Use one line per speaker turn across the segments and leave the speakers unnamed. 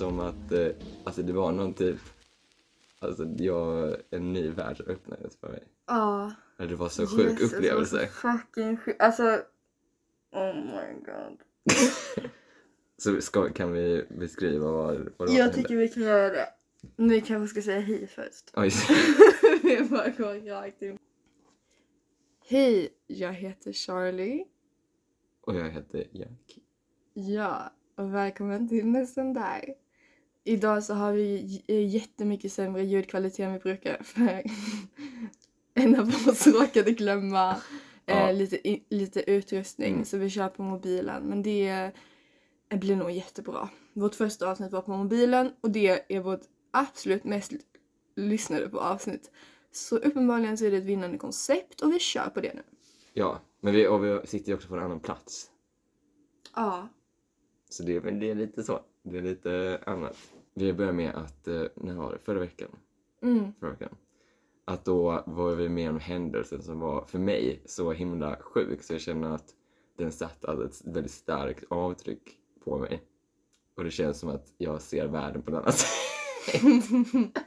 som att eh, alltså det var någon typ, alltså jag, en ny värld öppnades för mig.
Ja.
Det var så sjuk
Jesus,
upplevelse.
det var så fucking sjuk. Alltså, oh my god.
Så ska, kan vi beskriva vad, vad det var
Jag
hände?
tycker vi kan göra det. Vi kanske ska säga hej först.
Oj,
vi bara går rakt in. Hej, jag heter Charlie.
och jag heter Jack.
Ja, och välkommen till Nästan där. Idag så har vi eh, jättemycket sämre ljudkvalitet än vi brukar för en av oss råkade glömma eh,
Ja.
lite, i, lite utrustning
Mm.
så vi kör på mobilen. Men det eh, blir nog jättebra. Vårt första avsnitt var på mobilen och det är vårt absolut mest lyssnade på avsnitt. Så uppenbarligen så är det ett vinnande koncept och vi kör på det nu.
Ja, men vi, och vi sitter ju också på en annan plats.
Ja.
Så det, men det är lite så. Det är lite annat. Vi börjar med att, eh, när var det? Förra veckan?
Mm.
Förra veckan. Att då var vi med om händelsen som var för mig så himla sjuk så jag känner att den satt alltså ett väldigt starkt avtryck på mig. Och det känns som att jag ser världen på ett annat sätt.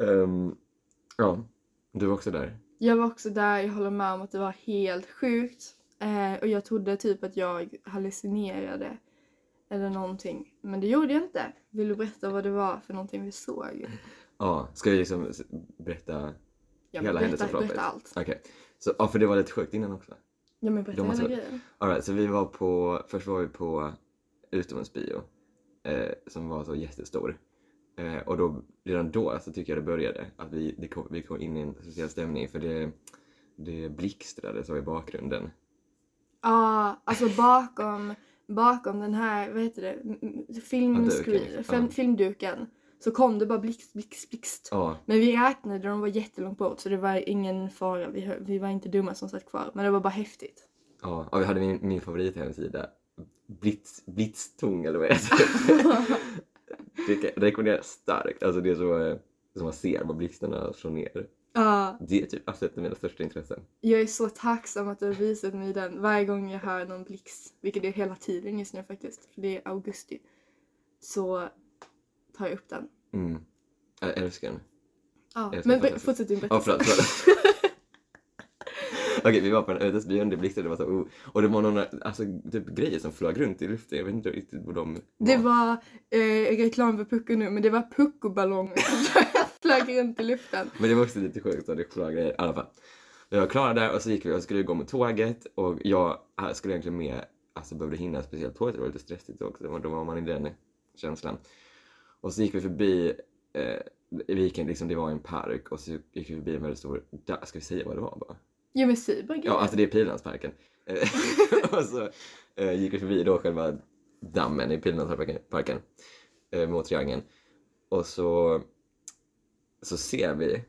Ehm, ja, du var också där.
Jag var också där, jag håller med om att det var helt sjukt. Eh, och jag trodde typ att jag hallucinerade. Eller någonting. Men det gjorde jag inte. Vill du berätta vad det var för någonting vi såg?
Ja, ska vi liksom berätta?
Ja,
Hela händelseförloppet.
berätta allt.
Okej. Så, ja, för det var lite sjukt innan också.
Ja men berätta
De
hela grejen.
All right, så vi var på, först var vi på utomhusbio eh, som var så jättestor. Eh, och då, redan då så tycker jag det började att vi, det kom, vi kom in i en speciell stämning för det, det blixtrade så i bakgrunden.
Ja, alltså bakom, bakom den här, vad heter det,
Ja,
filmscreen, film,
ja.
filmduken. Så kom det bara blixt, blixt, blixt.
Ja,
Men vi räknade, de var jättelångt bort så det var ingen fara. Vi, vi var inte dumma som satt kvar. Men det var bara häftigt.
ja, och vi hade min, min favorithemsida. Blitz, Blitztung eller vad heter. det kan jag rekommendera starkt. Alltså det är så eh, som man ser vad blixtarna slår ner.
Ja,
Det är typ absolut mina största intressen.
jag är så tacksam att du har visat mig den varje gång jag hör någon blixt. Vilket är hela tiden just nu faktiskt. För det är augusti. Så tar jag upp den.
Mm. Jag älskar den.
Ja,
ska
men fortsätt din
Ja,
berättelse.
förlåt. förlåt. Okej, vi var på en ödesbyn, det blixtrade, det var så, oh. och det var några alltså, typ, grejer som flög runt i luften. Jag vet inte riktigt vad de
Det var eh, reklam för Pucko nu, men det var Pucko-ballonger som flög runt i luften.
Men det var också lite sjukt, och det flög grejer. I alla fall. Vi var klara där och så gick vi och skulle gå med tåget och jag skulle egentligen med, alltså behövde hinna speciellt tåget, det var lite stressigt också, och då var man i den känslan. Och så gick vi förbi, eh, vi gick, in, liksom, det var en park och så gick vi förbi en väldigt stor, ska vi säga vad det var bara?
Jo men grejer.
Ja, alltså det är Pildammsparken. Eh, och så eh, gick vi förbi då själva dammen i Pildammsparken parken, eh, mot triangeln. Och så, så ser vi,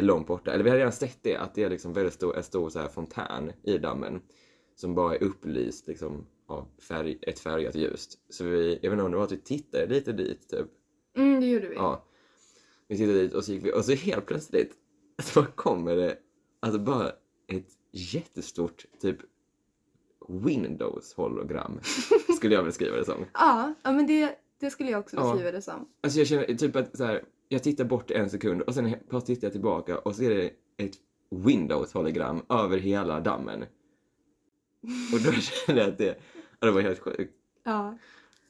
långt borta, eller vi har redan sett det, att det är liksom väldigt stor, en stor så här fontän i dammen som bara är upplyst liksom, av färg, ett färgat ljus. Så vi, jag vet inte om det var att vi tittade lite dit typ.
Mm, det gjorde vi.
Ja. Vi tittade dit och så gick vi och så helt plötsligt så kommer det alltså bara ett jättestort typ Windows hologram skulle jag beskriva det som.
Ja, ja men det, det skulle jag också
Ja.
beskriva det som.
Alltså jag känner typ att så här, jag tittar bort en sekund och sen bara tittar jag tillbaka och så är det ett Windows hologram över hela dammen. Och då kände jag att det, ja, det var helt sjukt.
Ja.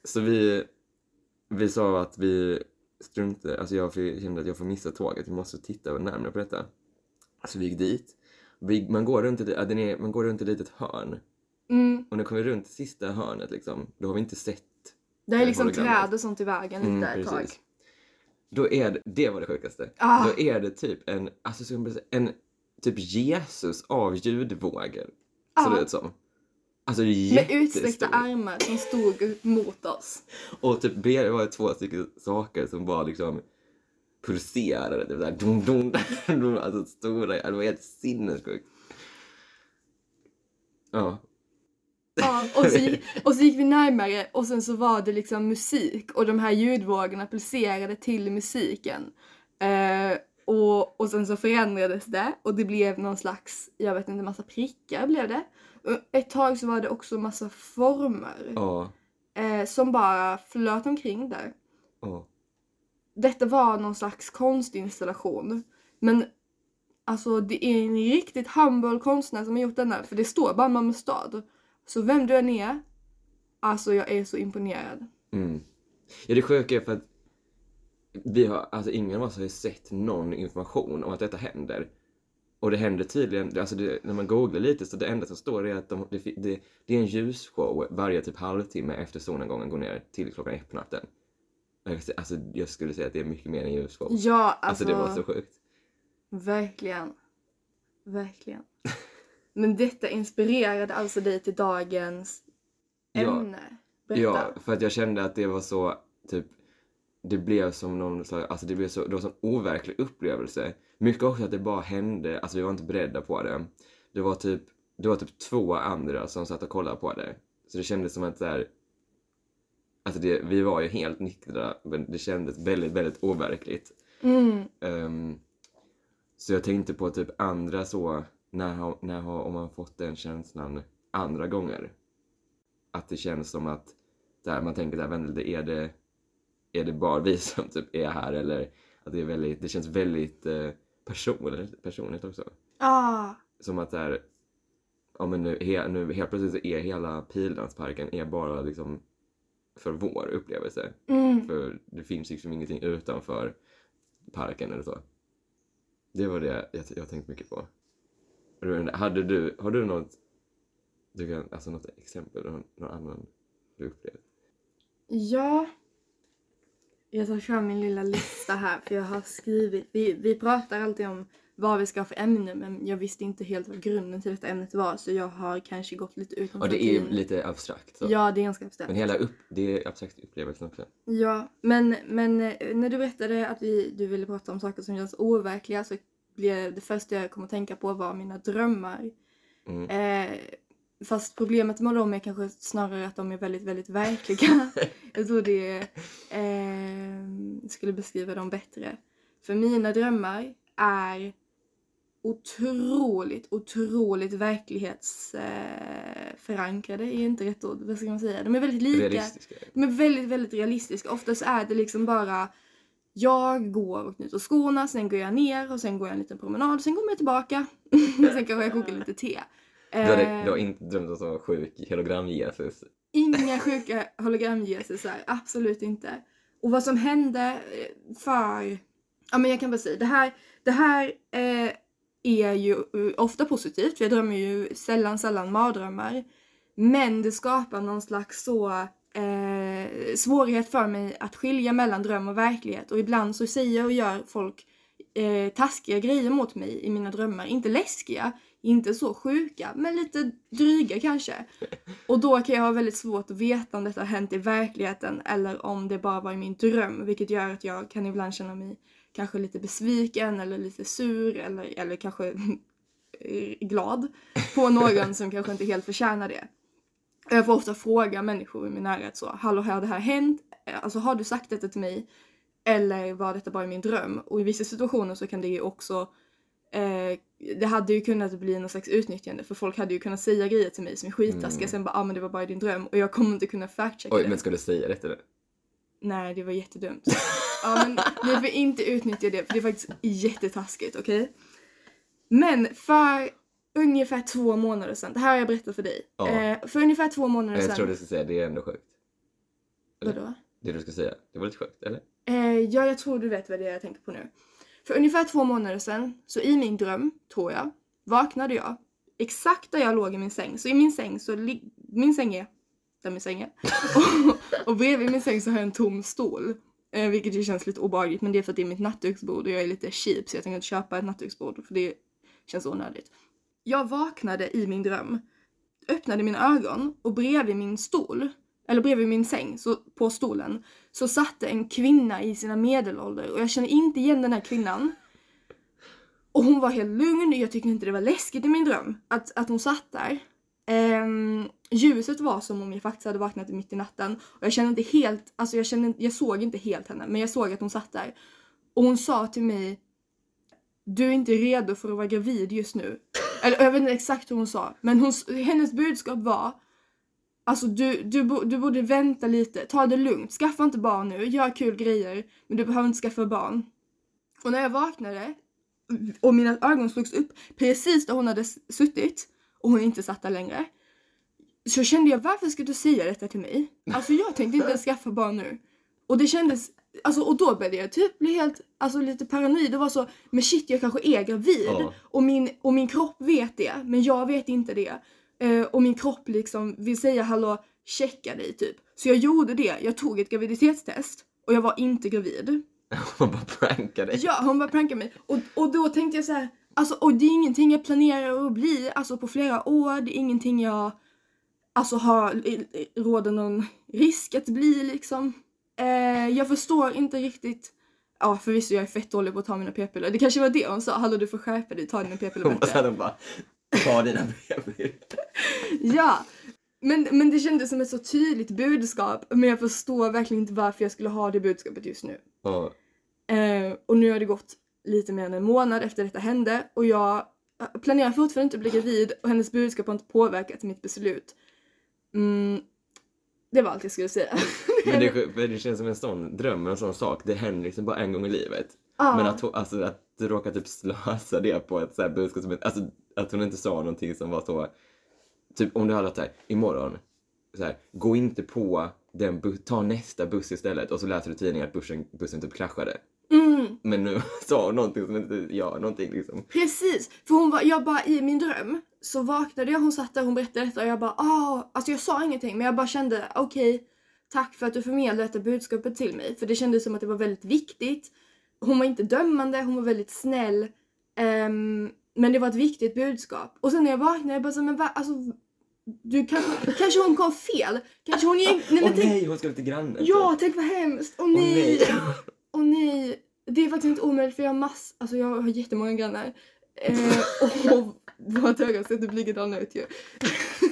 Så vi, vi sa att vi struntade, alltså jag kände att jag får missa tåget, vi måste titta närmare på detta. Så vi gick dit. Vi, man, går runt ett, ja, den är, man går runt ett litet hörn.
Mm.
Och när vi kommer runt sista hörnet liksom, då har vi inte sett.
Det är liksom träd och sånt i vägen lite
Mm,
ett tag.
Då är det, det var det sjukaste.
Ah.
Då är det typ en, alltså en typ Jesus av ljudvågor. Ser
Ja.
det ut som. Alltså det är
Med utsträckta armar som stod mot oss.
Och typ bredvid var det två stycken saker som bara liksom pulserade. Typ såhär dum, dum, dum, alltså stora, det var helt sinnessjukt. Ja.
Ja, och, så gick, och så gick vi närmare och sen så var det liksom musik och de här ljudvågorna pulserade till musiken. Eh, och, och sen så förändrades det och det blev någon slags, jag vet inte, massa prickar blev det. Ett tag så var det också massa former.
Ja.
eh, som bara flöt omkring där.
Åh.
Detta var någon slags konstinstallation. Men alltså det är en riktigt humble konstnär som har gjort denna. För det står bara Malmö stad. Så vem du än är, alltså jag är så imponerad.
Mm. Ja, det sjuka är för att vi har, alltså ingen av oss har ju sett någon information om att detta händer. Och det händer tydligen, alltså det, när man googlar lite så det enda som står är att de, det, det, det är en ljusshow varje typ halvtimme efter solnedgången går ner till klockan ett på natten. Alltså jag skulle säga att det är mycket mer än ljusshow.
Ja, alltså.
Alltså det var så sjukt.
Verkligen. Verkligen. Men detta inspirerade alltså dig till dagens
Ja.
ämne. Berätta.
Ja, för att jag kände att det var så, typ, det blev som någon slags, alltså det blev så, det var en overklig upplevelse. Mycket också att det bara hände, alltså vi var inte beredda på det. Det var typ, det var typ två andra som satt och kollade på det. Så det kändes som att så här, alltså det, vi var ju helt nyktra, men det kändes väldigt, väldigt overkligt.
Mm.
Ehm, så jag tänkte på typ andra så, när, när har man fått den känslan andra gånger? Att det känns som att där man tänker där, är det, är det bara vi som typ är här eller att det är väldigt, det känns väldigt eh, personligt, personligt också.
Ah,
Som att där, ja men nu, he, nu helt plötsligt så är hela Pildammsparken är bara liksom för vår upplevelse.
mm.
För det finns liksom ingenting utanför parken eller så. Det var det jag, jag tänkt mycket på. Hade du, har du något, du kan, alltså något exempel, någon, någon annan du upplevt?
Ja. Jag tar fram min lilla lista här för jag har skrivit. Vi, vi pratar alltid om vad vi ska ha för ämne men jag visste inte helt vad grunden till detta ämnet var så jag har kanske gått lite utanför
Ja, det är lite abstrakt så.
Ja, det är ganska abstrakt.
Men hela upp, det är abstrakt upplevelsen också.
Ja, men, men eh, när du berättade att vi, du ville prata om saker som känns overkliga så blev det första jag kom att tänka på var mina drömmar.
Mm.
Eh, fast problemet med dem är kanske snarare att de är väldigt, väldigt verkliga. jag tror det eh, skulle beskriva dem bättre. För mina drömmar är otroligt, otroligt verklighetsförankrade. Förankrade är inte rätt ord, vad ska man säga? De är väldigt lika.
Realistiska.
De är väldigt, väldigt realistiska. Oftast är det liksom bara jag går och knyter skorna, sen går jag ner och sen går jag en liten promenad, sen kommer jag tillbaka. sen kanske jag kokar lite te.
Du hade,
Eh,
du har inte drömt om sån sjuk hologram-Jesus?
Inga sjuka hologram-Jesusar, absolut inte. Och vad som hände eh, för... Ja men jag kan bara säga, det här, det här eh, är ju eh, ofta positivt, för jag drömmer ju sällan, sällan mardrömmar. Men det skapar någon slags så eh, svårighet för mig att skilja mellan dröm och verklighet. Och ibland så säger och gör folk eh, taskiga grejer mot mig i mina drömmar. Inte läskiga, inte så sjuka, men lite dryga kanske. Och då kan jag ha väldigt svårt att veta om detta har hänt i verkligheten eller om det bara var i min dröm. Vilket gör att jag kan ibland känna mig kanske lite besviken eller lite sur eller, eller kanske glad på någon som kanske inte helt förtjänar det. Jag får ofta fråga människor i min närhet så, hallå har det här hänt? Alltså har du sagt detta till mig? Eller var detta bara min dröm? Och i vissa situationer så kan det ju också eh, det hade ju kunnat bli någon slags utnyttjande för folk hade ju kunnat säga grejer till mig som är skittaskiga
Mm.
sen bara ah, men det var bara din dröm och jag kommer inte kunna fact-checka
Oj,
det.
men ska du säga detta nu?
Nej, det var jättedumt. ja, men ni får inte utnyttja det för det är faktiskt jättetaskigt, okej? Men för ungefär två månader sedan, det här har jag berättat för dig.
Ja.
Eh, för ungefär två månader
Jag
sedan.
tror du ska säga det är ändå sjukt. eller?
Vadå?
Det du ska säga. Det var lite sjukt, eller?
Eh, ja, jag tror du vet vad det är jag tänker på nu. För ungefär två månader sedan, så i min dröm, tror jag, vaknade jag exakt där jag låg i min säng. Så i min säng så lig- min säng är där min säng är. och, och bredvid min säng så har jag en tom stol. Eh, vilket ju känns lite obehagligt men det är för att det är mitt nattduksbord och jag är lite cheap så jag tänker inte köpa ett nattduksbord för det känns onödigt. Jag vaknade i min dröm, öppnade mina ögon och bredvid min stol, eller bredvid min säng, så på stolen, så satt en kvinna i sina medelålder och jag känner inte igen den här kvinnan. Och hon var helt lugn, jag tyckte inte det var läskigt i min dröm att, att hon satt där. Ehm, ljuset var som om jag faktiskt hade vaknat mitt i natten och jag kände inte helt, alltså jag, kände, jag såg inte helt henne men jag såg att hon satt där. Och hon sa till mig du är inte redo för att vara gravid just nu. Eller jag vet inte exakt hur hon sa men hon, hennes budskap var Alltså du, du, du borde vänta lite, ta det lugnt, skaffa inte barn nu, gör kul grejer, men du behöver inte skaffa barn. Och när jag vaknade och mina ögon slogs upp precis där hon hade suttit och hon inte satt där längre. Så kände jag, varför ska du säga detta till mig? Alltså jag tänkte inte skaffa barn nu. Och det kändes, alltså och då började jag typ bli helt, alltså lite paranoid. Det var så, men shit jag kanske är gravid.
Ja.
Och, min, och min kropp vet det, men jag vet inte det. Eh, och min kropp liksom vill säga hallå, checka dig typ. Så jag gjorde det, jag tog ett graviditetstest och jag var inte gravid.
Man bara prankar dig.
Ja, hon bara prankade mig. Och, och då tänkte jag så här, alltså och det är ingenting jag planerar att bli, alltså på flera år, det är ingenting jag alltså har, råder någon risk att bli liksom. Eh, jag förstår inte riktigt, ja förvisso jag är fett dålig på att ta mina p-piller, det kanske var det hon sa, hallå du får skärpa dig, ta dina p-piller bättre.
sen bara, ta dina brev.
Ja, men, men det kändes som ett så tydligt budskap, men jag förstår verkligen inte varför jag skulle ha det budskapet just nu.
Ja.
Eh, och nu har det gått lite mer än en månad efter detta hände och jag planerar fortfarande inte att bli gravid och hennes budskap har inte påverkat mitt beslut. Mm, det var allt jag skulle säga.
Men det, det känns som en sån dröm, en sån sak, det händer liksom bara en gång i livet.
Ja.
Men att, alltså, att du råkar typ slösa det på ett så här budskap som, alltså att hon inte sa någonting som var så, typ om du hade varit såhär, imorgon, så här, gå inte på den ta nästa buss istället och så läser du tidningen att bussen, bussen typ kraschade.
Mm,
Men nu sa hon någonting som inte gör någonting liksom.
precis, för hon var, jag bara i min dröm så vaknade jag, hon satt där, hon berättade detta och jag bara ah, alltså jag sa ingenting men jag bara kände okej, tack för att du förmedlade detta budskapet till mig för det kändes som att det var väldigt viktigt. Hon var inte dömande, hon var väldigt snäll. Ehm, men det var ett viktigt budskap. Och sen när jag vaknade, jag bara så, men va, alltså, du kanske, kanske hon kom fel? Kanske hon gick, nej tänk,
nej, hon skulle till grannen.
ja tänk vad hemskt, åh
Åh
nej. Åh nej. Det är faktiskt inte omöjligt för jag har mass, alltså jag har jättemånga grannar. Eh, och våra ögon ser typ likadana ut ju.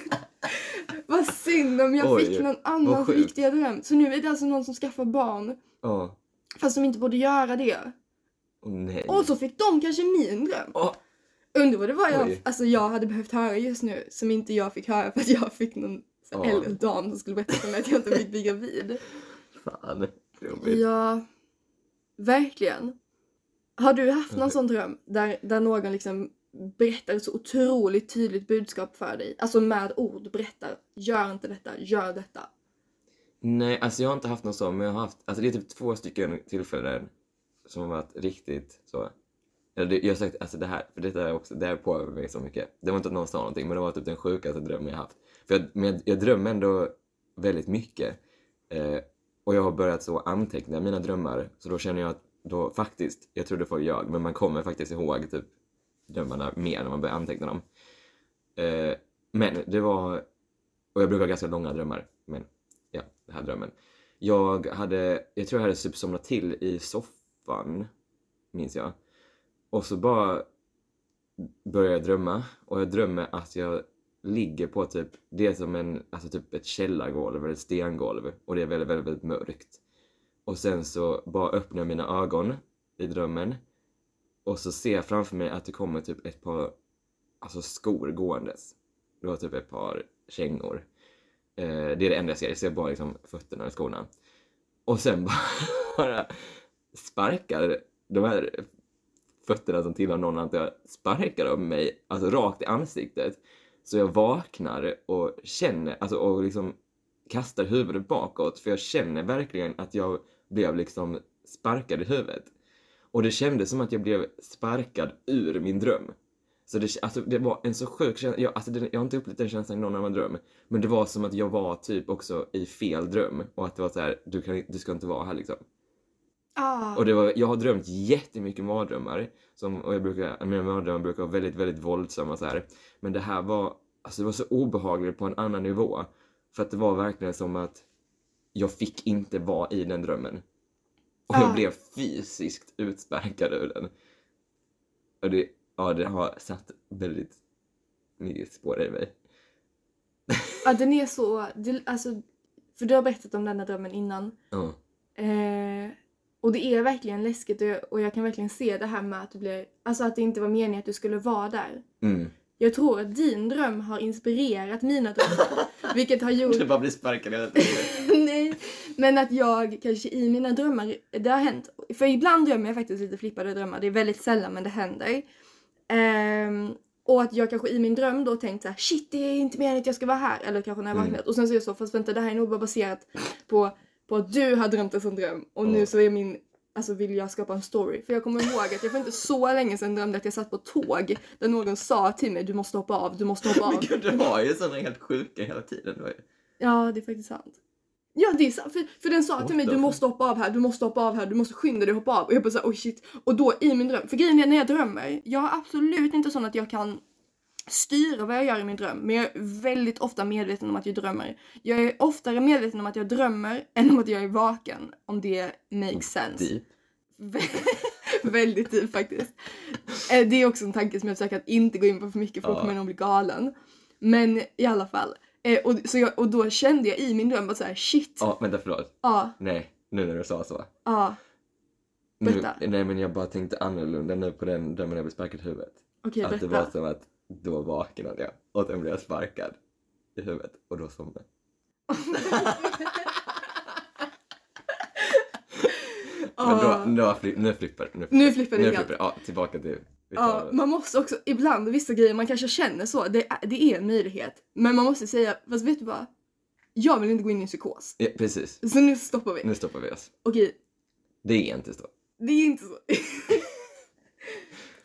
vad synd om jag
Oj,
fick någon annan
sjukt.
riktiga dröm. Så nu är det alltså någon som skaffar barn
Ja.
fast de inte borde göra det.
Åh nej.
Och så fick de kanske min dröm.
Åh,
Undrar vad det var jag,
Oj.
alltså jag hade behövt höra just nu som inte jag fick höra för att jag fick någon så äldre dam som skulle berätta för mig att jag inte fick bli gravid.
fan. Jobbigt.
Ja, verkligen. Har du haft någon sån dröm där, där någon liksom berättar ett så otroligt tydligt budskap för dig? Alltså med ord berättar, gör inte detta, gör detta.
Nej, alltså jag har inte haft någon sån, men jag har haft, alltså det är typ två stycken tillfällen som har varit riktigt så. Jag har sagt, alltså det här, för detta är också, det här påverkar mig så mycket. Det var inte att någon sa någonting, men det var typ den sjukaste drömmen jag haft. För jag, men jag, jag drömmer ändå väldigt mycket. Eh, och jag har börjat så anteckna mina drömmar, så då känner jag att då faktiskt, jag trodde folk ljög, men man kommer faktiskt ihåg typ drömmarna mer när man börjar anteckna dem. Eh, men det var, och jag brukar ha ganska långa drömmar, men ja, den här drömmen. Jag hade, jag tror jag hade typ somnat till i soffan, minns jag. Och så bara började jag drömma och jag drömmer att jag ligger på typ, det är som en, alltså typ ett källargolv eller ett stengolv och det är väldigt, väldigt, väldigt mörkt. Och sen så bara öppnar jag mina ögon i drömmen och så ser jag framför mig att det kommer typ ett par alltså skor gåendes. Det var typ ett par kängor. Eh, det är det enda jag ser, jag ser bara liksom fötterna i skorna. Och sen bara, bara sparkar de här fötterna som tillhör någon antar jag sparkar de mig alltså rakt i ansiktet. Så jag vaknar och känner, alltså och liksom kastar huvudet bakåt för jag känner verkligen att jag blev liksom sparkad i huvudet. Och det kändes som att jag blev sparkad ur min dröm. Så det, alltså, det var en så sjuk känsla, jag, alltså, det, jag har inte upplevt den känslan i någon annan dröm. Men det var som att jag var typ också i fel dröm och att det var så här, du, kan, du ska inte vara här liksom.
Ah.
Och det var, jag har drömt jättemycket mardrömmar. Som, och jag brukar, mina mardrömmar brukar vara väldigt, väldigt våldsamma så här. Men det här var, alltså det var så obehagligt på en annan nivå. För att det var verkligen som att jag fick inte vara i den drömmen. Och jag
Ah.
blev fysiskt utsparkad ur den. Och det, ja, det har satt väldigt mycket spår i mig.
Ja, den är så, det, alltså, för du har berättat om denna drömmen innan.
Ja.
Eh, och det är verkligen läskigt och jag, och jag kan verkligen se det här med att du blir, alltså att det inte var meningen att du skulle vara där.
Mm.
Jag tror att din dröm har inspirerat mina drömmar. vilket har gjort...
Du bara blir sparkad hela tiden.
Nej, men att jag kanske i mina drömmar, det har hänt. För ibland drömmer jag faktiskt lite flippade drömmar. Det är väldigt sällan men det händer. Ehm, och att jag kanske i min dröm då tänkt så här: shit det är inte meningen att jag ska vara här. Eller kanske när jag
Mm.
vaknat. Och sen så är jag så, fast vänta det här är nog bara baserat på, på att du har drömt en sån dröm. Och nu så är min, alltså vill jag skapa en story. För jag kommer ihåg att jag för inte så länge sedan drömde att jag satt på tåg. Där någon sa till mig du måste hoppa av, du måste hoppa av.
Men gud, du har ju sådana helt sjuka hela tiden. Har ju-
Ja, det är faktiskt sant. Ja, det är sant. För, för den sa till mig du måste hoppa av här, du måste hoppa av här, du måste skynda dig hoppa av. Och jag bara såhär, oh shit. Och då i min dröm, för grejen är när jag drömmer, jag är absolut inte sån att jag kan styra vad jag gör i min dröm. Men jag är väldigt ofta medveten om att jag drömmer. Jag är oftare medveten om att jag drömmer än om att jag är vaken. Om det makes sense.
Deep.
Väldigt deep faktiskt. Eh, Det är också en tanke som jag försöker att inte gå in på för mycket för då kommer nog bli galen. Men i alla fall. Eh, Och, så jag, och då kände jag i min dröm att såhär shit.
Ja, vänta förlåt.
Ja,
Nej, nu när du sa så.
ja.
Nu, nej men jag bara tänkte annorlunda nu på den drömmen jag blev sparkad i huvudet.
Okej,
att det var som att då vaknade jag och sen blev jag sparkad i huvudet och då somnade Men då, då fli, nu flippar nu,
Nu flippar det
nu
helt.
flippar Ja, tillbaka till...
Ja, man måste också, ibland vissa grejer man kanske känner så, det, är- det är en möjlighet. Men man måste säga, fast vet du vad? Jag vill inte gå in i en psykos.
ja, precis.
Så nu stoppar vi.
Nu stoppar vi oss.
Okej,
Det är inte så.
det är inte så.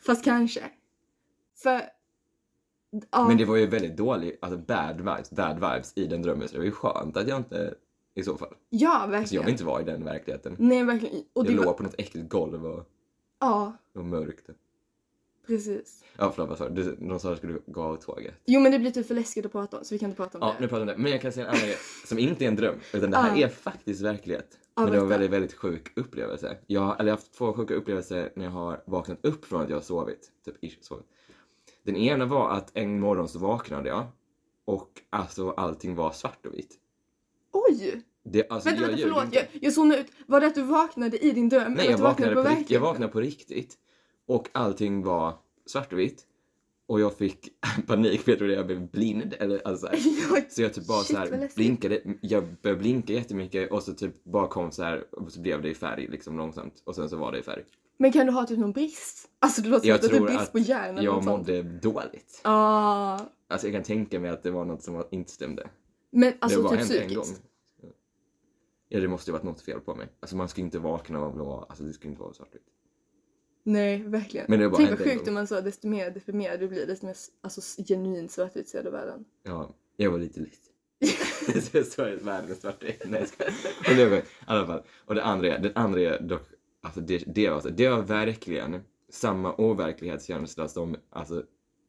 fast kanske. För... Ja.
Men det var ju väldigt dålig, alltså bad vibes, bad vibes i den drömmen så det var ju skönt att jag inte, i så fall.
Ja,
Alltså jag
verkligen.
vill inte vara i den verkligheten.
Nej, verkligen. Och
jag
det
låg
var...
på något äckligt golv och,
Ja,
och mörkt.
precis.
Ja förlåt vad sa du? De sa att du skulle gå av tåget.
Jo, men det blir typ för läskigt att prata om, så vi kan inte prata om
Ja,
det.
nu pratar vi om det. Men jag kan säga en annan grej som inte är en dröm, utan det här
Ja.
är faktiskt verklighet.
Ja,
Men det var en väldigt, väldigt sjuk upplevelse. Jag, eller jag har haft två sjuka upplevelser när jag har vaknat upp från att jag har sovit. Typ ish, sovit. Den ena var att en morgon så vaknade jag och alltså allting var svart och vitt.
Oj!
Det, alltså,
Vänta,
jag
vänta, förlåt. Jag, jag zonade ut. Var det att du vaknade i din dröm?
Nej, jag
du
vaknade, på, rikt- jag vaknade på riktigt. Och allting var svart och vitt. Och jag fick panik jag trodde jag blev blind. Eller, alltså, så jag typ bara
shit,
så här blinkade, jag började blinka jättemycket och så typ bara kom så här och så blev det i färg liksom långsamt och sen så var det i färg.
Men kan du ha typ någon brist? Alltså det låter som
Jag
att du har brist på järn eller
Jag
sånt.
mådde dåligt.
Ah,
Alltså jag kan tänka mig att det var något som var- inte stämde.
men
det
alltså
bara
typ
hände en gång.
psykiskt.
Ja det måste ju varit något fel på mig. Alltså man ska inte vakna av blå, alltså det ska inte vara svartvitt.
Nej, verkligen.
Men det bara
Tänk vad sjukt om man sa desto mer deprimerad du blir, desto mer alltså, genuint svartvitt ser du världen.
Ja, jag var lite lit. så jag såg världens svartvitt. Nej jag skojar. Det var, i alla fall. Och det andra är, den andra är dock, alltså det, det, var, så- det var verkligen samma overklighetskänsla som, alltså,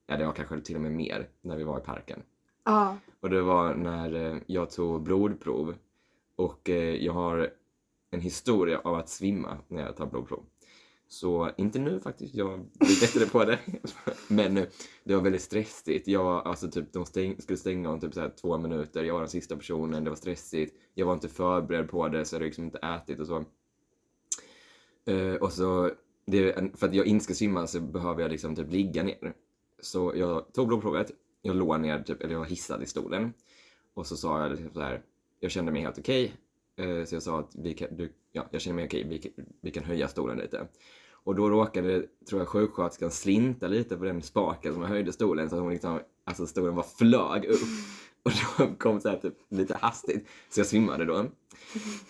ja det var kanske till och med mer när vi var i parken.
Ah,
Och det var när eh, jag tog blodprov och eh, jag har en historia av att svimma när jag tar blodprov. Så inte nu faktiskt, jag blir bättre på det. Men eh, det var väldigt stressigt. Jag alltså typ, de stäng, skulle stänga om typ så här två minuter. Jag var den sista personen, det var stressigt. Jag var inte förberedd på det så jag hade liksom inte ätit och så. Eh, och så, det, för att jag inte ska svimma så behöver jag liksom typ ligga ner. Så jag tog blodprovet, jag låg ner, typ, eller jag var hissad i stolen. Och så sa jag liksom så här, jag kände mig helt okej. Eh, Så jag sa att vi kan, du, ja, jag känner mig okej, vi, kan- vi kan höja stolen lite. Och då råkade, tror jag, sjuksköterskan slinta lite på den spaken som jag höjde stolen så att hon liksom, alltså stolen var flög upp. Och då kom så här typ lite hastigt, så jag svimmade då.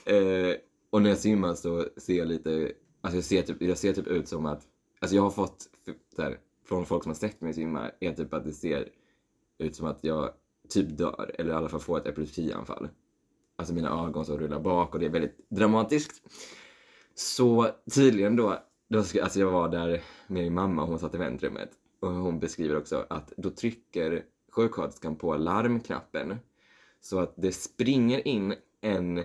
Eh, och när jag svimmar så ser jag lite, alltså jag ser typ, jag ser typ ut som att, alltså jag har fått där, från folk som har sett mig svimma, är typ att det ser ut som att jag typ dör, eller i alla fall får ett epilepsianfall. Alltså mina ögon som rullar bak och det är väldigt dramatiskt. Så tydligen då, då ska, alltså jag var där med min mamma, och hon satt i väntrummet. Och hon beskriver också att då trycker sjuksköterskan på larmknappen. Så att det springer in en,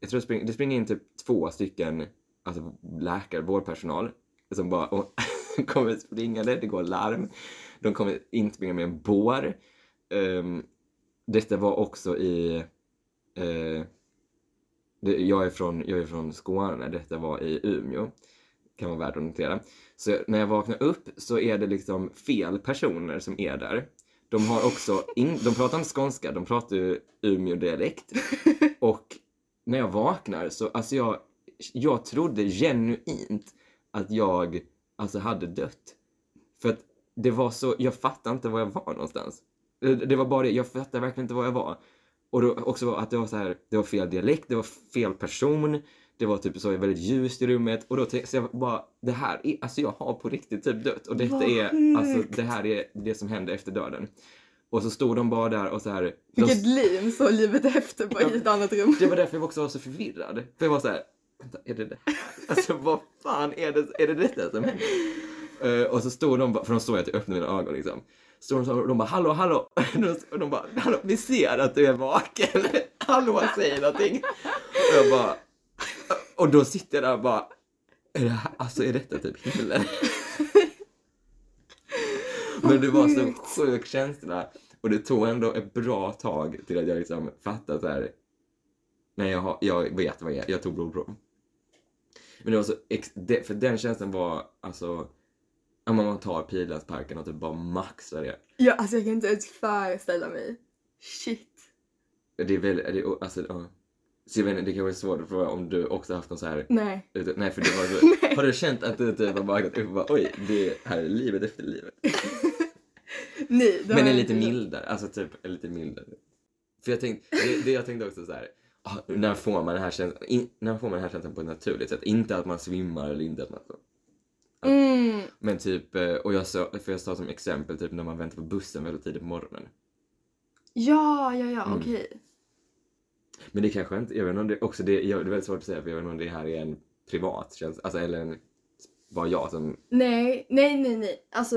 jag tror det springer, det springer in typ två stycken alltså läkare, vårdpersonal. Som bara och, kommer springande, det går larm. De kommer inspringa med en bår. Um, detta var också i eh, det, jag, är från, jag är från Skåne, detta var i Umeå. Kan vara värt att notera. Så när jag vaknar upp så är det liksom fel personer som är där. De har också, in, de pratar inte skånska, de pratar ju Umeå-dialekt. Och när jag vaknar så, alltså jag, jag trodde genuint att jag alltså hade dött. För att det var så, jag fattade inte var jag var någonstans. Det, det var bara det, jag fattade verkligen inte var jag var. Och då också att det var så här, det var fel dialekt, det var fel person. Det var typ så väldigt ljust i rummet och då tänkte jag bara, det här är, alltså jag har på riktigt typ dött och detta
Vad
är, alltså det här är det som händer efter döden. Och så stod de bara där och så här. de-
Vilket liv så livet efter bara i ett annat rum.
det var därför jag också var så förvirrad. För jag var så här, vänta, är det det? Alltså vad fan är det, är det detta som händer? Eh, och så stod de för de såg att jag öppnade mina ögon liksom. Stod de så och de bara hallå, hallå! Och de bara hallå, vi ser att du är vaken. Hallå, säg någonting. Och jag bara, och då sitter jag där och bara, är det här, alltså är detta typ himlen? Men det var så sjuk känsla. Och det tog ändå ett bra tag till att jag liksom fattade så här. Nej, jag, har, jag vet vad jag är. Jag tog blodprov. Men det var så, ex, det, för den känslan var alltså, om man tar Pilansparken och typ bara maxar det.
Ja, alltså jag kan inte ens föreställa mig. Shit.
Det är väldigt, det, är- alltså, ja. Så jag vet inte, det kan vara svårt att fråga om du också haft någon så här
Nej.
Ute- Nej, för det var så, har du känt att du typ har vaknat upp och bara oj, det här är livet efter livet?
Nej, det
Men är lite mildare, alltså typ är lite mildare. För jag tänkte, det, det jag tänkte också så här, när får man den här känslan, in, när får man den här känslan på ett naturligt sätt? Inte att man svimmar eller inte att man så.
Mm.
Men typ, eh, och jag sa, för jag sa som exempel typ när man väntar på bussen väldigt tidigt på morgonen.
Ja, ja, ja,
Mm.
okej.
Men det kanske inte, jag vet inte om det också, det, jag, det är väldigt svårt att säga för jag vet inte om det här är en privat känsla, alltså eller en, bara jag som,
Nej, nej, nej, nej. Alltså,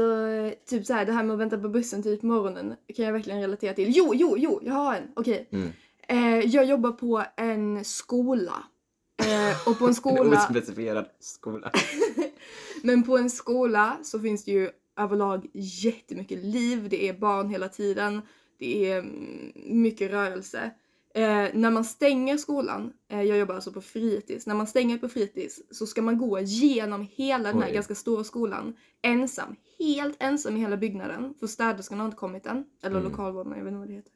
typ så här, det här med att vänta på bussen typ på morgonen kan jag verkligen relatera till. Jo, jo, jo, jag har en. Okej.
mm,
Eh, jag jobbar på en skola. Eh, och på en
en
skola,
ospecifierad skola.
men på en skola så finns det ju överlag jättemycket liv. Det är barn hela tiden. Det är mm, mycket rörelse. Eh, när man stänger skolan, eh, jag jobbar alltså på fritids, när man stänger på fritids så ska man gå genom hela den här
Oj.
ganska stora skolan ensam, helt ensam i hela byggnaden. För städerskan har inte kommit än. Eller
Mm.
lokalvårdarna, jag vet inte vad det heter.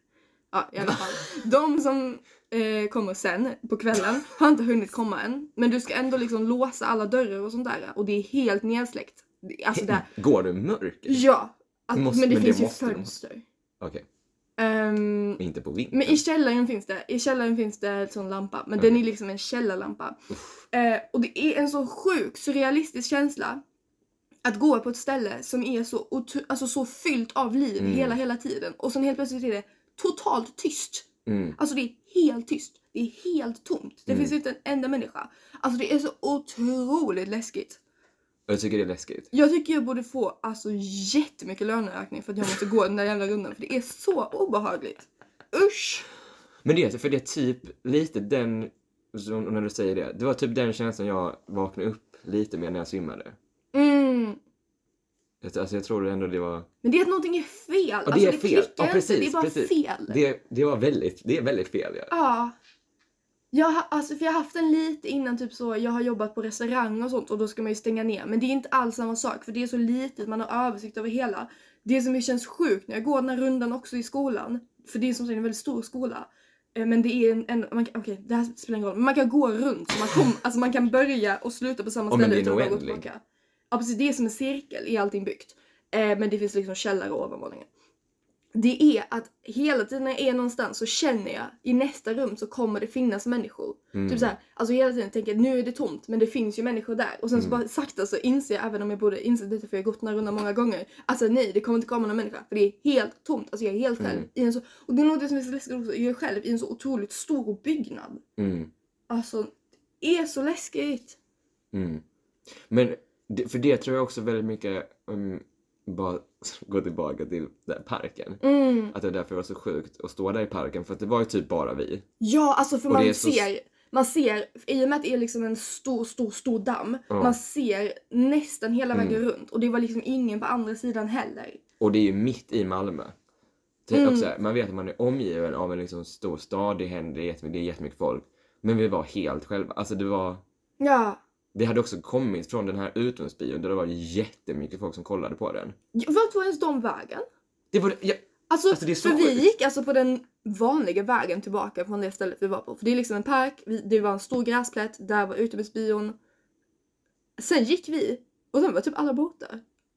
Ja, i alla fall. De som eh, kommer sen på kvällen har inte hunnit komma än. Men du ska ändå liksom låsa alla dörrar och sånt där. Och det är helt nedsläckt. Det- Alltså det,
Går du i mörker?
ja. Att,
Måste-
men det
men det
finns ju
måste de.
fönster.
Okej,
Ehm,
inte på vintern.
men i källaren finns det, i källaren finns det en sån lampa. Men den är liksom en källarlampa. Eh, och det är en så sjuk, surrealistisk känsla. Att gå på ett ställe som är så, alltså så fyllt av liv
Mm.
hela, hela tiden. Och sen helt plötsligt är det totalt tyst.
Mm.
Alltså det är helt tyst. Det är helt tomt. Det
Mm.
finns inte en enda människa. Alltså det är så otroligt läskigt.
Jag tycker det är läskigt.
Jag tycker jag borde få alltså jättemycket löneökning för att jag måste gå den där jävla rundan för det är så obehagligt. Usch!
Men det är för det är typ lite den, när du säger det, det var typ den känslan jag vaknade upp lite med när jag svimmade.
Mm.
Jag- Alltså jag tror ändå det var,
Men det är att någonting är fel.
Ja, det
alltså,
är
det
fel. Ja, precis,
Det är bara
precis.
fel.
det, det var väldigt, det är väldigt fel. Ja.
Ja. Jag har, alltså, för jag har haft den lite innan, typ så, jag har jobbat på restaurang och sånt och då ska man ju stänga ner. Men det är inte alls samma sak för det är så litet, man har översikt över hela. Det som känns sjukt när jag går den här rundan också i skolan, för det är som sagt en väldigt stor skola. eh, Men det är en, en man okej det här spelar ingen roll, men man kan gå runt så man, kom, alltså man kan börja och sluta på samma ställe utan att gå tillbaka. Ja precis, det är som en cirkel i allting byggt. Eh, men det finns liksom källare och ovanvåningar. Det är att hela tiden när jag är någonstans så känner jag i nästa rum så kommer det finnas människor.
Mm.
Typ såhär, alltså hela tiden tänker jag nu är det tomt men det finns ju människor där. Och sen så
Mm.
bara sakta så inser jag, även om jag borde inse detta för jag har gått den här rundan många gånger. Alltså nej, det kommer inte komma någon människa för det är helt tomt. Alltså jag är helt själv.
Mm.
I en så, och det är nog det som är så läskigt också, jag är själv i en så otroligt stor byggnad.
Mm.
Alltså, det är så läskigt.
Mm. Men det, för det tror jag också väldigt mycket, um, bara gå tillbaka till den parken.
Mm.
Att det därför var så sjukt att stå där i parken för att det var ju typ bara vi.
Ja, alltså för
Och det
man
är så-
ser, man ser, i och med att det är liksom en stor, stor, stor damm,
Ja.
man ser nästan hela
Mm.
vägen runt och det var liksom ingen på andra sidan heller.
Och det är ju mitt i Malmö. Det är
Mm.
här, man vet att man är omgiven av en liksom stor stad, det händer jättemycket, det är jättemycket folk. Men vi var helt själva. Alltså det var...
Ja.
Vi hade också kommit från den här utomhusbion där det var jättemycket folk som kollade på den.
Vart var ens de vägen?
Det var... Ja,
Alltså,
Alltså, det är så
för vi
sjukt.
gick alltså på den vanliga vägen tillbaka från det stället vi var på. För det är liksom en park, vi, det var en stor gräsplätt, där var utomhusbion. Sen gick vi och sen var typ alla borta.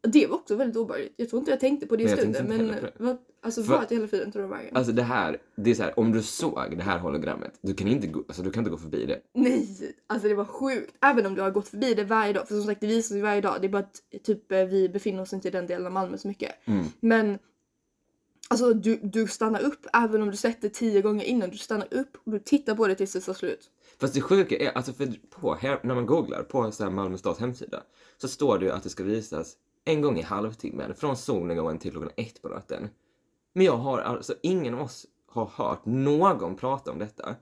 Det var också väldigt obehagligt. Jag tror inte jag tänkte på det i stunden men vad, alltså
För-
vart i hela tiden tog det vägen?
Alltså det här, det är så här, om du såg det här hologrammet, du kan inte gå, alltså, du kan inte gå förbi det.
Nej, alltså det var sjukt. Även om du har gått förbi det varje dag, för som sagt det visar sig varje dag. Det är bara att typ eh, vi befinner oss inte i den delen av Malmö så mycket.
Mm.
Men alltså du, du stannar upp även om du sett det tio gånger innan. Du stannar upp och du tittar på det tills det tar slut.
Fast det sjuka är, alltså för på, här, när man googlar på så här Malmö stads hemsida så står det ju att det ska visas en gång i halvtimmen från solnedgången till klockan ett på natten. Men jag har alltså, ingen av oss har hört någon prata om detta.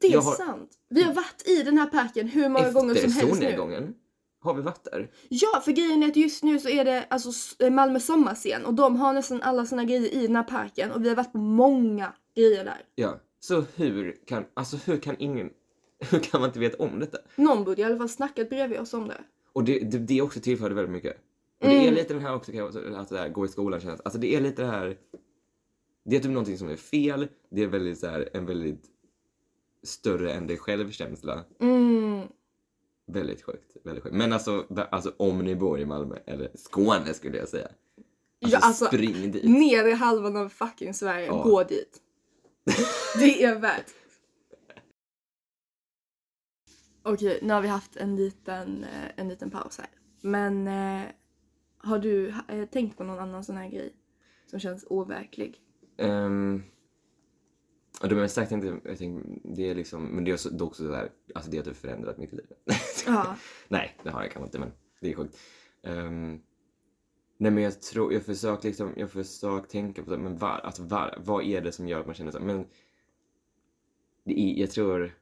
Det är
har-
sant. Vi har varit i den här parken hur många gånger
Efter
som helst nu.
solnedgången har vi varit där.
Ja, för grejen är att just nu så är det alltså eh, Malmö sommarscen och de har nästan alla sina grejer i den här parken och vi har varit på många grejer där.
Ja, så hur kan, alltså hur kan ingen, hur kan man inte veta om detta?
Någon borde i alla fall snackat bredvid oss om det.
Och det, det, det också tillförde väldigt mycket. Och det är
Mm.
lite den här också, att det här gå i skolan känns, alltså det är lite det här, det är typ någonting som är fel, det är väldigt så här, en väldigt större än dig själv-känsla.
Mm.
Väldigt sjukt, väldigt sjukt. Men alltså, alltså om ni bor i Malmö, eller Skåne skulle jag säga. Alltså,
Ja, alltså,
spring dit.
Nedre halvan av fucking Sverige,
Ja.
gå dit. Det är värt. Okej, nu har vi haft en liten, eh, en liten paus här. Men eh, har du eh, tänkt på någon annan sån här grej som känns overklig?
Um, och det mest sagt tänkte jag tänkte, det är liksom, men det är också, det är också så här, alltså det har typ förändrat mitt liv.
Ja.
Nej, det har jag kanske inte, men det är sjukt. Ehm, nej, men jag tror, jag försöker liksom, jag försöker tänka på det, men var, alltså var, vad är det som gör att man känner så? Men det är, jag tror,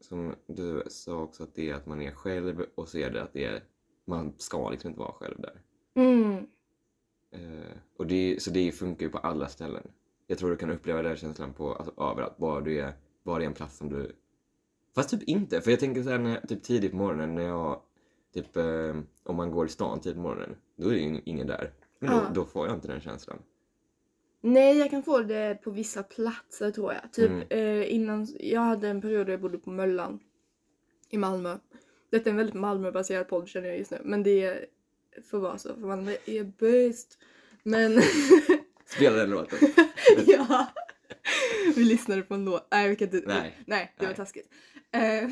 som du sa också, att det är att man är själv och så är det att det är, man ska liksom inte vara själv där.
Mm.
Eh, och det, så det funkar ju på alla ställen. Jag tror du kan uppleva den känslan på alltså, överallt. Bara du är, bara det är en plats som du... Fast typ inte. För jag tänker såhär när, typ tidigt på morgonen när jag... Typ eh, om man går i stan tidigt på morgonen. Då är det ju ingen där. Men då, då får jag inte den känslan.
Nej, jag kan få det på vissa platser tror jag. Typ
Mm.
eh, innan, jag hade en period där jag bodde på Möllan i Malmö. Detta är en väldigt Malmöbaserad podd känner jag just nu, men det får vara så för Malmö är bäst. Men
Spela den låten.
ja, vi lyssnade på en låt. Nej, vi kan inte.
Nej.
Nej, det var
Nej.
taskigt. Eh,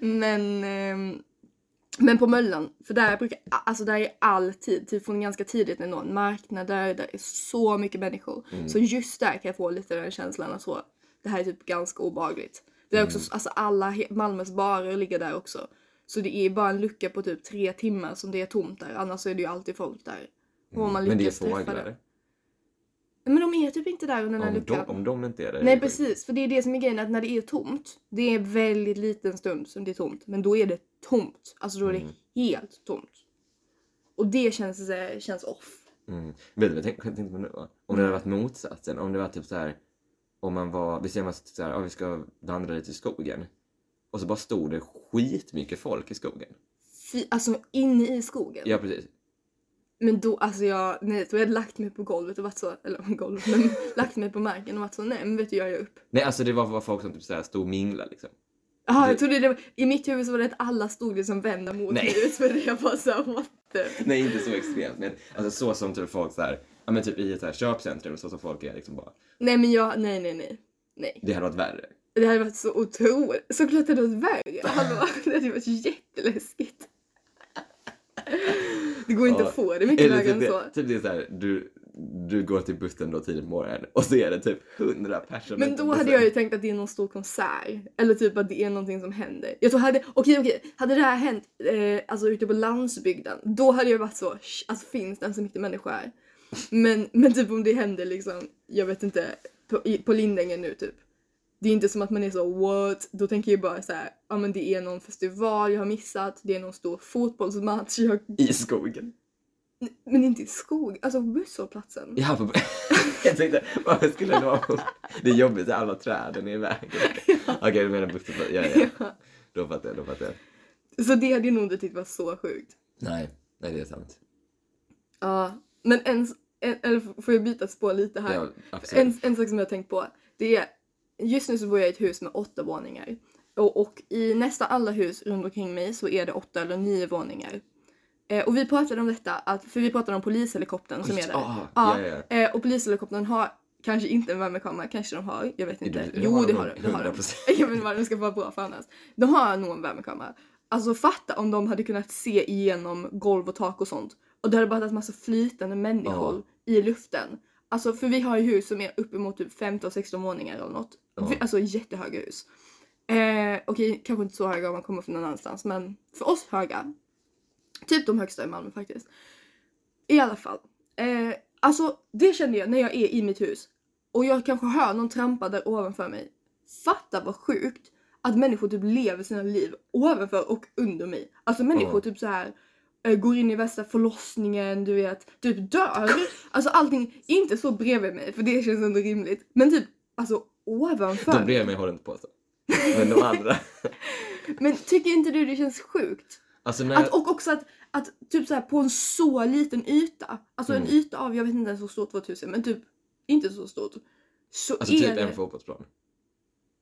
men ehm, men på Möllan, för där brukar, alltså där är alltid, typ från ganska tidigt ändå, marknader, där är så mycket människor.
Mm.
Så just där kan jag få lite den känslan att så, det här är typ ganska obehagligt. Det är också,
Mm.
alltså alla Malmös barer ligger där också. Så det är bara en lucka på typ tre timmar som det är tomt där, annars är det ju alltid folk där. Om man
Mm. Men det är fåglar.
Det. Men de är typ inte där under den här
Om
luckan.
de, om de inte är det. är
Nej
det
precis, för det är det som är grejen att när det är tomt, det är väldigt liten stund som det är tomt, men då är det tomt. Alltså då är det
Mm.
helt tomt. Och det känns, eh, känns off.
Mm. Vet du vad jag tänkte, på nu? Om det hade varit motsatsen. Om det var typ så här. Om man var, vi säger man så här, ja, vi ska vandra lite i skogen. Och så bara stod det skitmycket folk i skogen.
Fy, alltså inne i skogen.
Ja precis.
Men då, alltså jag, nej, då hade jag lagt mig på golvet och varit så, eller golvet, men lagt mig på marken och varit så, nej men vet du jag gör upp.
Nej alltså det var, var folk som typ så här stod och minglade liksom.
Jaha, jag trodde det var, i mitt huvud så var det att alla stod liksom vända mot
Nej.
mig ut för det jag var så what the...
Nej inte så extremt men alltså så som typ folk så här, ja men typ i ett så här köpcentrum så som folk är liksom bara.
Nej men jag, nej nej nej. Nej.
Det hade varit värre.
Det hade varit så otroligt. Såklart hade det varit värre. Hallå, det hade varit jätteläskigt. Det går inte
Ja.
att få det mycket
Eller
värre än
typ,
så.
det, typ det är så här, du, du går till bussen då tidigt på morgonen och så är det typ hundra personer
Men då hade jag ju tänkt att det är någon stor konsert. Eller typ att det är någonting som händer. Jag tror hade, okej okej, hade det här hänt eh, alltså ute på landsbygden, då hade jag varit så, "Sh, alltså finns det ens så mycket människor här? Men, men typ om det händer liksom, jag vet inte, på, i, på Lindängen nu typ. Det är inte som att man är så what? Då tänker jag bara så här, ja men det är någon festival jag har missat, det är någon stor fotbollsmatch jag...
I skogen.
Men inte i skog, alltså på busshållplatsen.
Ja, på, jag tänkte, varför skulle det vara Det är jobbigt, alla träden är i vägen. Okej, du menar bussen? Ja, ja.
Ja.
Då fattar jag, då fattar jag.
Så det hade jag nog inte tyckt var så sjukt.
Nej, nej det är sant.
Ja, men en, en, eller får jag byta spår lite här?
Ja.
En, en sak som jag har tänkt på, det är just nu så bor jag i ett hus med åtta våningar. Och, och i nästan alla hus runt omkring mig så är det åtta eller nio våningar. Eh, och vi pratade om detta, att, för vi pratade om polishelikoptern som är där.
Ah,
Ja,
ja, ja.
Eh, och polishelikoptern har kanske inte en värmekamera, kanske de har, jag vet inte.
Det
jo det
de
har de. Det har de.
100%.
Jag vet inte vad de ska vara bra för annars. De har nog en värmekamera. Alltså fatta om de hade kunnat se igenom golv och tak och sånt. Och det hade bara varit massa flytande människor i luften. Alltså för vi har ju hus som är uppemot typ 15-16 våningar eller något.
Ja.
Alltså jättehöga hus. Eh, Okej, kanske inte så höga om man kommer från någon annanstans men för oss höga. Typ de högsta i Malmö faktiskt. I alla fall. Eh, alltså det kände jag när jag är i mitt hus och jag kanske hör någon trampa där ovanför mig. Fatta vad sjukt att människor typ lever sina liv ovanför och under mig. Alltså människor typ så här eh, går in i värsta förlossningen, du vet, typ dör. Alltså allting, inte så bredvid mig för det känns ändå rimligt. Men typ alltså ovanför.
De bredvid mig håller inte på så. Men de andra.
Men tycker inte du det känns sjukt?
Alltså när...
Att, och också att, att typ så här på en så liten yta, alltså en
Mm.
yta av, jag vet inte ens hur stort 2000 men typ inte så stort. Så
Alltså
är
typ
det...
en fotbollsplan.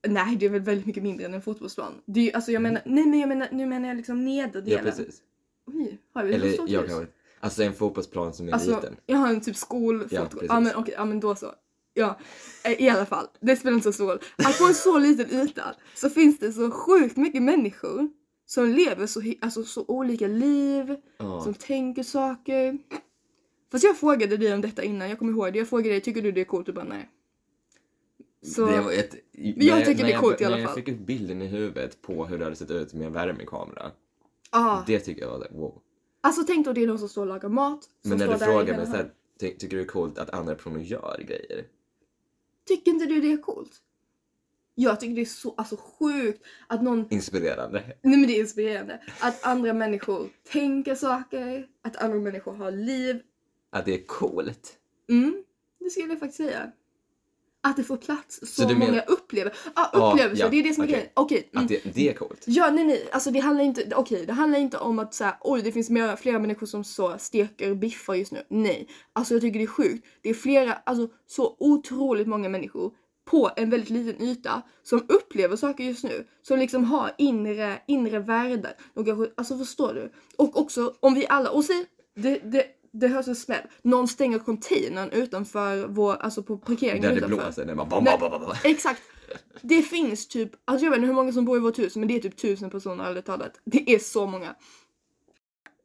Nej det är väl väldigt mycket mindre än en fotbollsplan. Det är, ju- alltså jag menar, nej men jag menar, nu menar jag liksom nederdelen.
Mm. Ja precis.
Oj, har vi så
Eller
stort
jag
hus?
kan Alltså en fotbollsplan som är
Alltså
liten.
jag har en typ skolfot.
Ja,
Ja, men okej, ja men då så. Ja, eh, i alla fall. Det spelar inte så stor roll. Att på en så liten yta så finns det så sjukt mycket människor som lever så, alltså, så olika liv,
Ja.
som tänker saker. Fast jag frågade dig om detta innan, jag kommer ihåg det. Jag frågade dig, tycker du det är coolt? Du bara nej. Så,
Det var ett...
jag
när-
tycker det är coolt i alla
När jag
fall.
fick upp bilden i huvudet på hur det hade sett ut med en värmekamera.
ah.
Det tycker jag var wow.
Alltså tänk då det är de som står och lagar mat.
Men när du frågar mig såhär, ty tycker du det är coolt att andra personer gör grejer?
Tycker inte du det är coolt? Jag tycker det är så alltså, sjukt att någon
Inspirerande.
Nej men det är inspirerande. Att andra människor tänker saker, att andra människor har liv.
Att det är coolt.
Mm, det skulle jag faktiskt säga. Att det får plats så,
Så
många
menar-
upplevelser. Ah, upplevelser,
ja,
det är det som är
okej.
grejen. Okej. mm.
Att det, det är coolt.
Ja, nej, nej. Alltså det handlar inte, okej, det handlar inte om att säga oj, det finns mer, flera människor som så steker biffar just nu. Nej. Alltså jag tycker det är sjukt. Det är flera, alltså så otroligt många människor på en väldigt liten yta som upplever saker just nu. Som liksom har inre, inre kanske, alltså förstår du? Och också om vi alla, och säg, det, det, det hörs en smäll. Någon stänger containern utanför vår, alltså på parkeringen
Där det
utanför.
blåser. När man bam,
Nej.
bam, bam, bam.
Exakt. Det finns typ, alltså jag vet inte hur många som bor i vårt hus men det är typ tusen personer ärligt talat. Det är så många.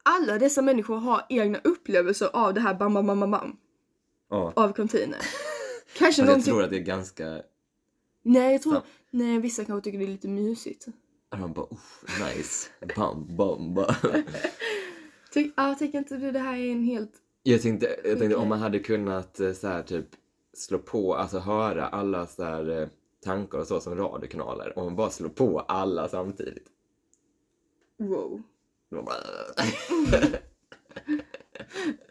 Alla dessa människor har egna upplevelser av det här bam bam bam bam bam
Ja.
av container. Kanske
Fast jag
någonting...
tror att det är ganska...
Nej jag tror,
Fan.
nej vissa kanske tycker det är lite mysigt.
Att man bara, uff, nice. Bam, bam, bam.
Ty, ja, tycker inte du det här är en helt...
Jag tänkte, jag tänkte
Okej.
om man hade kunnat eh, så här, typ slå på, alltså höra alla så här, eh, tankar och så som radiokanaler. Om man bara slår på alla samtidigt.
Wow.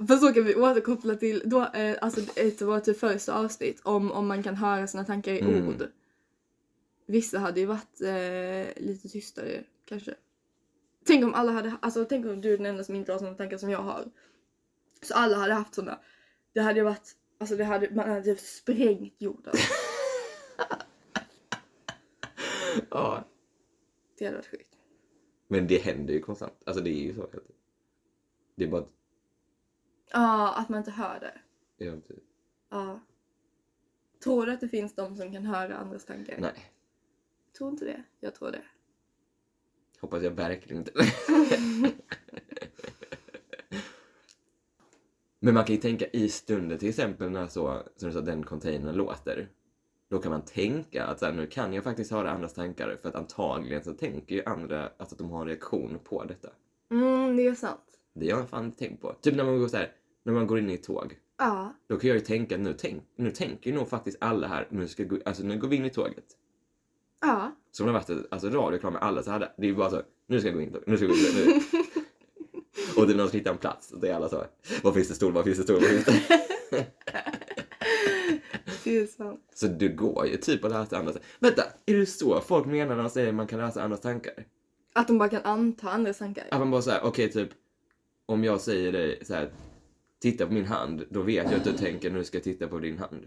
För så kan vi återkoppla till då, eh, alltså ett var typ första avsnitt om, om man kan höra sina tankar i
Mm.
ord. Vissa hade ju varit eh, lite tystare kanske. Tänk om alla hade, alltså tänk om du är den enda som inte har såna tankar som jag har. Så alla hade haft såna. Det hade varit, alltså det hade, man hade sprängt jorden.
ja.
Det hade varit sjukt.
Men det händer ju konstant. Alltså det är ju så. Det är bara att,
Ja, att man inte hör det.
ja, typ,
Ja. Tror du att det finns de som kan höra andras tankar?
nej.
Tror inte det. Jag tror det.
Hoppas jag verkligen inte. Men man kan ju tänka i stunden, till exempel när så, som du sa, den containern låter. Då kan man tänka att så här, nu kan jag faktiskt höra andras tankar för att antagligen så tänker ju andra alltså, att de har en reaktion på detta.
Mm, det är sant.
Det har jag fan inte tänkt på. Typ när man går så här, när man går in i ett tåg.
Ja.
Då kan jag ju tänka nu, tänk, nu tänker ju nog faktiskt alla här, nu, ska gå, alltså, nu går vi in i tåget.
Ja.
Som det har varit alltså, radiokram med alla så hade, det är bara så, nu ska jag gå in, nu ska jag gå in. Nu. Och det är någon som hittar en plats, och det är alla så, var finns det stol, var finns det stol, var finns det?
Det är sant.
Så du går ju typ att läsa andras Vänta, är det så folk menar när de säger att man kan läsa andras tankar?
Att de bara kan anta andras tankar.
Att man bara såhär, okej typ, om jag säger dig så här, titta på min hand, då vet jag att du tänker nu ska jag titta på din hand.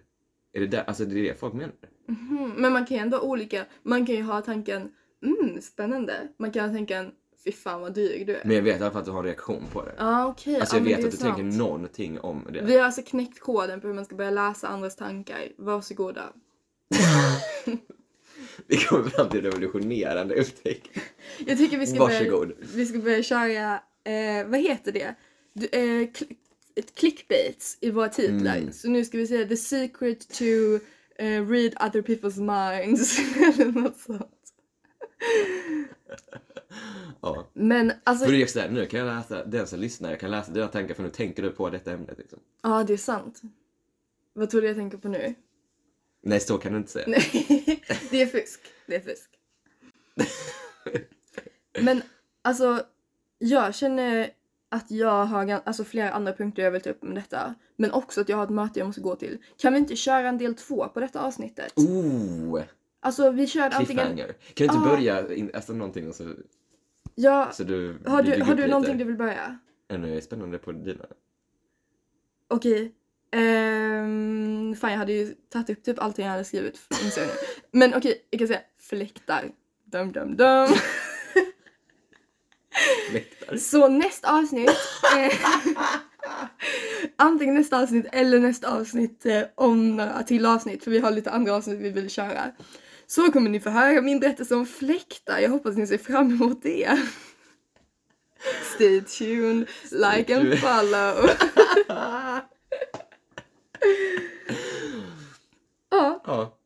Är det där, alltså det är det folk menar?
Mhm, Men man kan ju ändå ha olika, man kan ju ha tanken mm, spännande. Man kan ha tanken fy fan vad dryg du är.
Men jag vet i alla fall att du har en reaktion på det.
Ja okej,
Alltså
ja,
jag
men
vet att du
sant.
tänker någonting om det.
Vi har alltså knäckt koden på hur man ska börja läsa andras tankar. Varsågoda.
Vi kommer fram till revolutionerande upptäckt.
Jag tycker vi ska
Varsågod.
börja, vi ska börja köra, eh, vad heter det? Du, eh, ett clickbaits i våra titlar.
Mm.
Så nu ska vi säga the secret to eh, read other people's minds. Eller något sånt.
Ja.
Men alltså,
För det är sådär, nu kan jag läsa, den som lyssnar, jag kan läsa dina tankar för nu tänker du på detta ämnet liksom.
ja det är sant. Vad tror du jag tänker på nu?
Nej, så kan du inte säga.
Nej, det är fusk. Det är fusk. Men alltså, jag känner att jag har alltså, flera andra punkter jag vill ta upp med detta. Men också att jag har ett möte jag måste gå till. Kan vi inte köra en del två på detta avsnittet?
Oh!
Alltså vi kör antingen...
Kan du inte
Ah.
börja, in, alltså någonting och så,
Ja,
så du
har du, har du någonting du vill börja?
Ännu spännande på dina.
Okej. Ehm, fan jag hade ju tagit upp typ allting jag hade skrivit inser jag nu. Men okej, jag kan säga fläktar. Dum dum dum. Så nästa avsnitt, eh, antingen nästa avsnitt eller nästa avsnitt eh, om några till avsnitt för vi har lite andra avsnitt vi vill köra. Så kommer ni få höra min berättelse om fläktar. Jag hoppas ni ser fram emot det. Stay tuned, like and
tuned.
follow. ja,
Ja.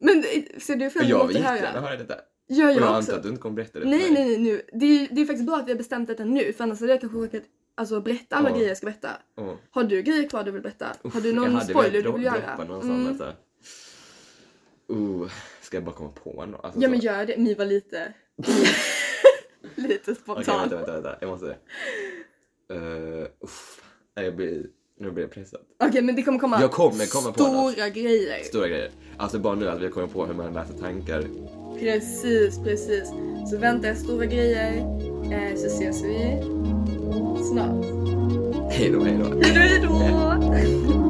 men eh, ser du fram
Jag
emot
vill
att
jättegärna
höra?
höra detta.
Gör
Och jag
jag
antar
också.
att du inte kommer berätta det
Nej, nej, nej, nu. Det är, det är faktiskt bra att vi har bestämt detta nu, för annars hade jag kanske råkat alltså, berätta alla
Ja.
grejer jag ska berätta.
Åh.
Har du grejer kvar du vill berätta? har du
Jag
någon
hade
spoiler du vill göra?
någon sån,
Mm.
alltså. Uh, ska jag bara komma på något? Alltså,
Ja
så.
men gör det, Mi var lite... lite
Okej,
spontan.
vänta, vänta, vänta. Jag måste... Uh, uff. Jag blir... Nu blir jag pressad.
Okej men det kommer komma
Jag kommer komma på något.
stora grejer.
Stora grejer. Alltså bara nu att vi kommer på hur man läser tankar.
Precis, precis. Så vänta er stora grejer. Eh, så ses vi snart.
Hej då, hej då.
Hej då!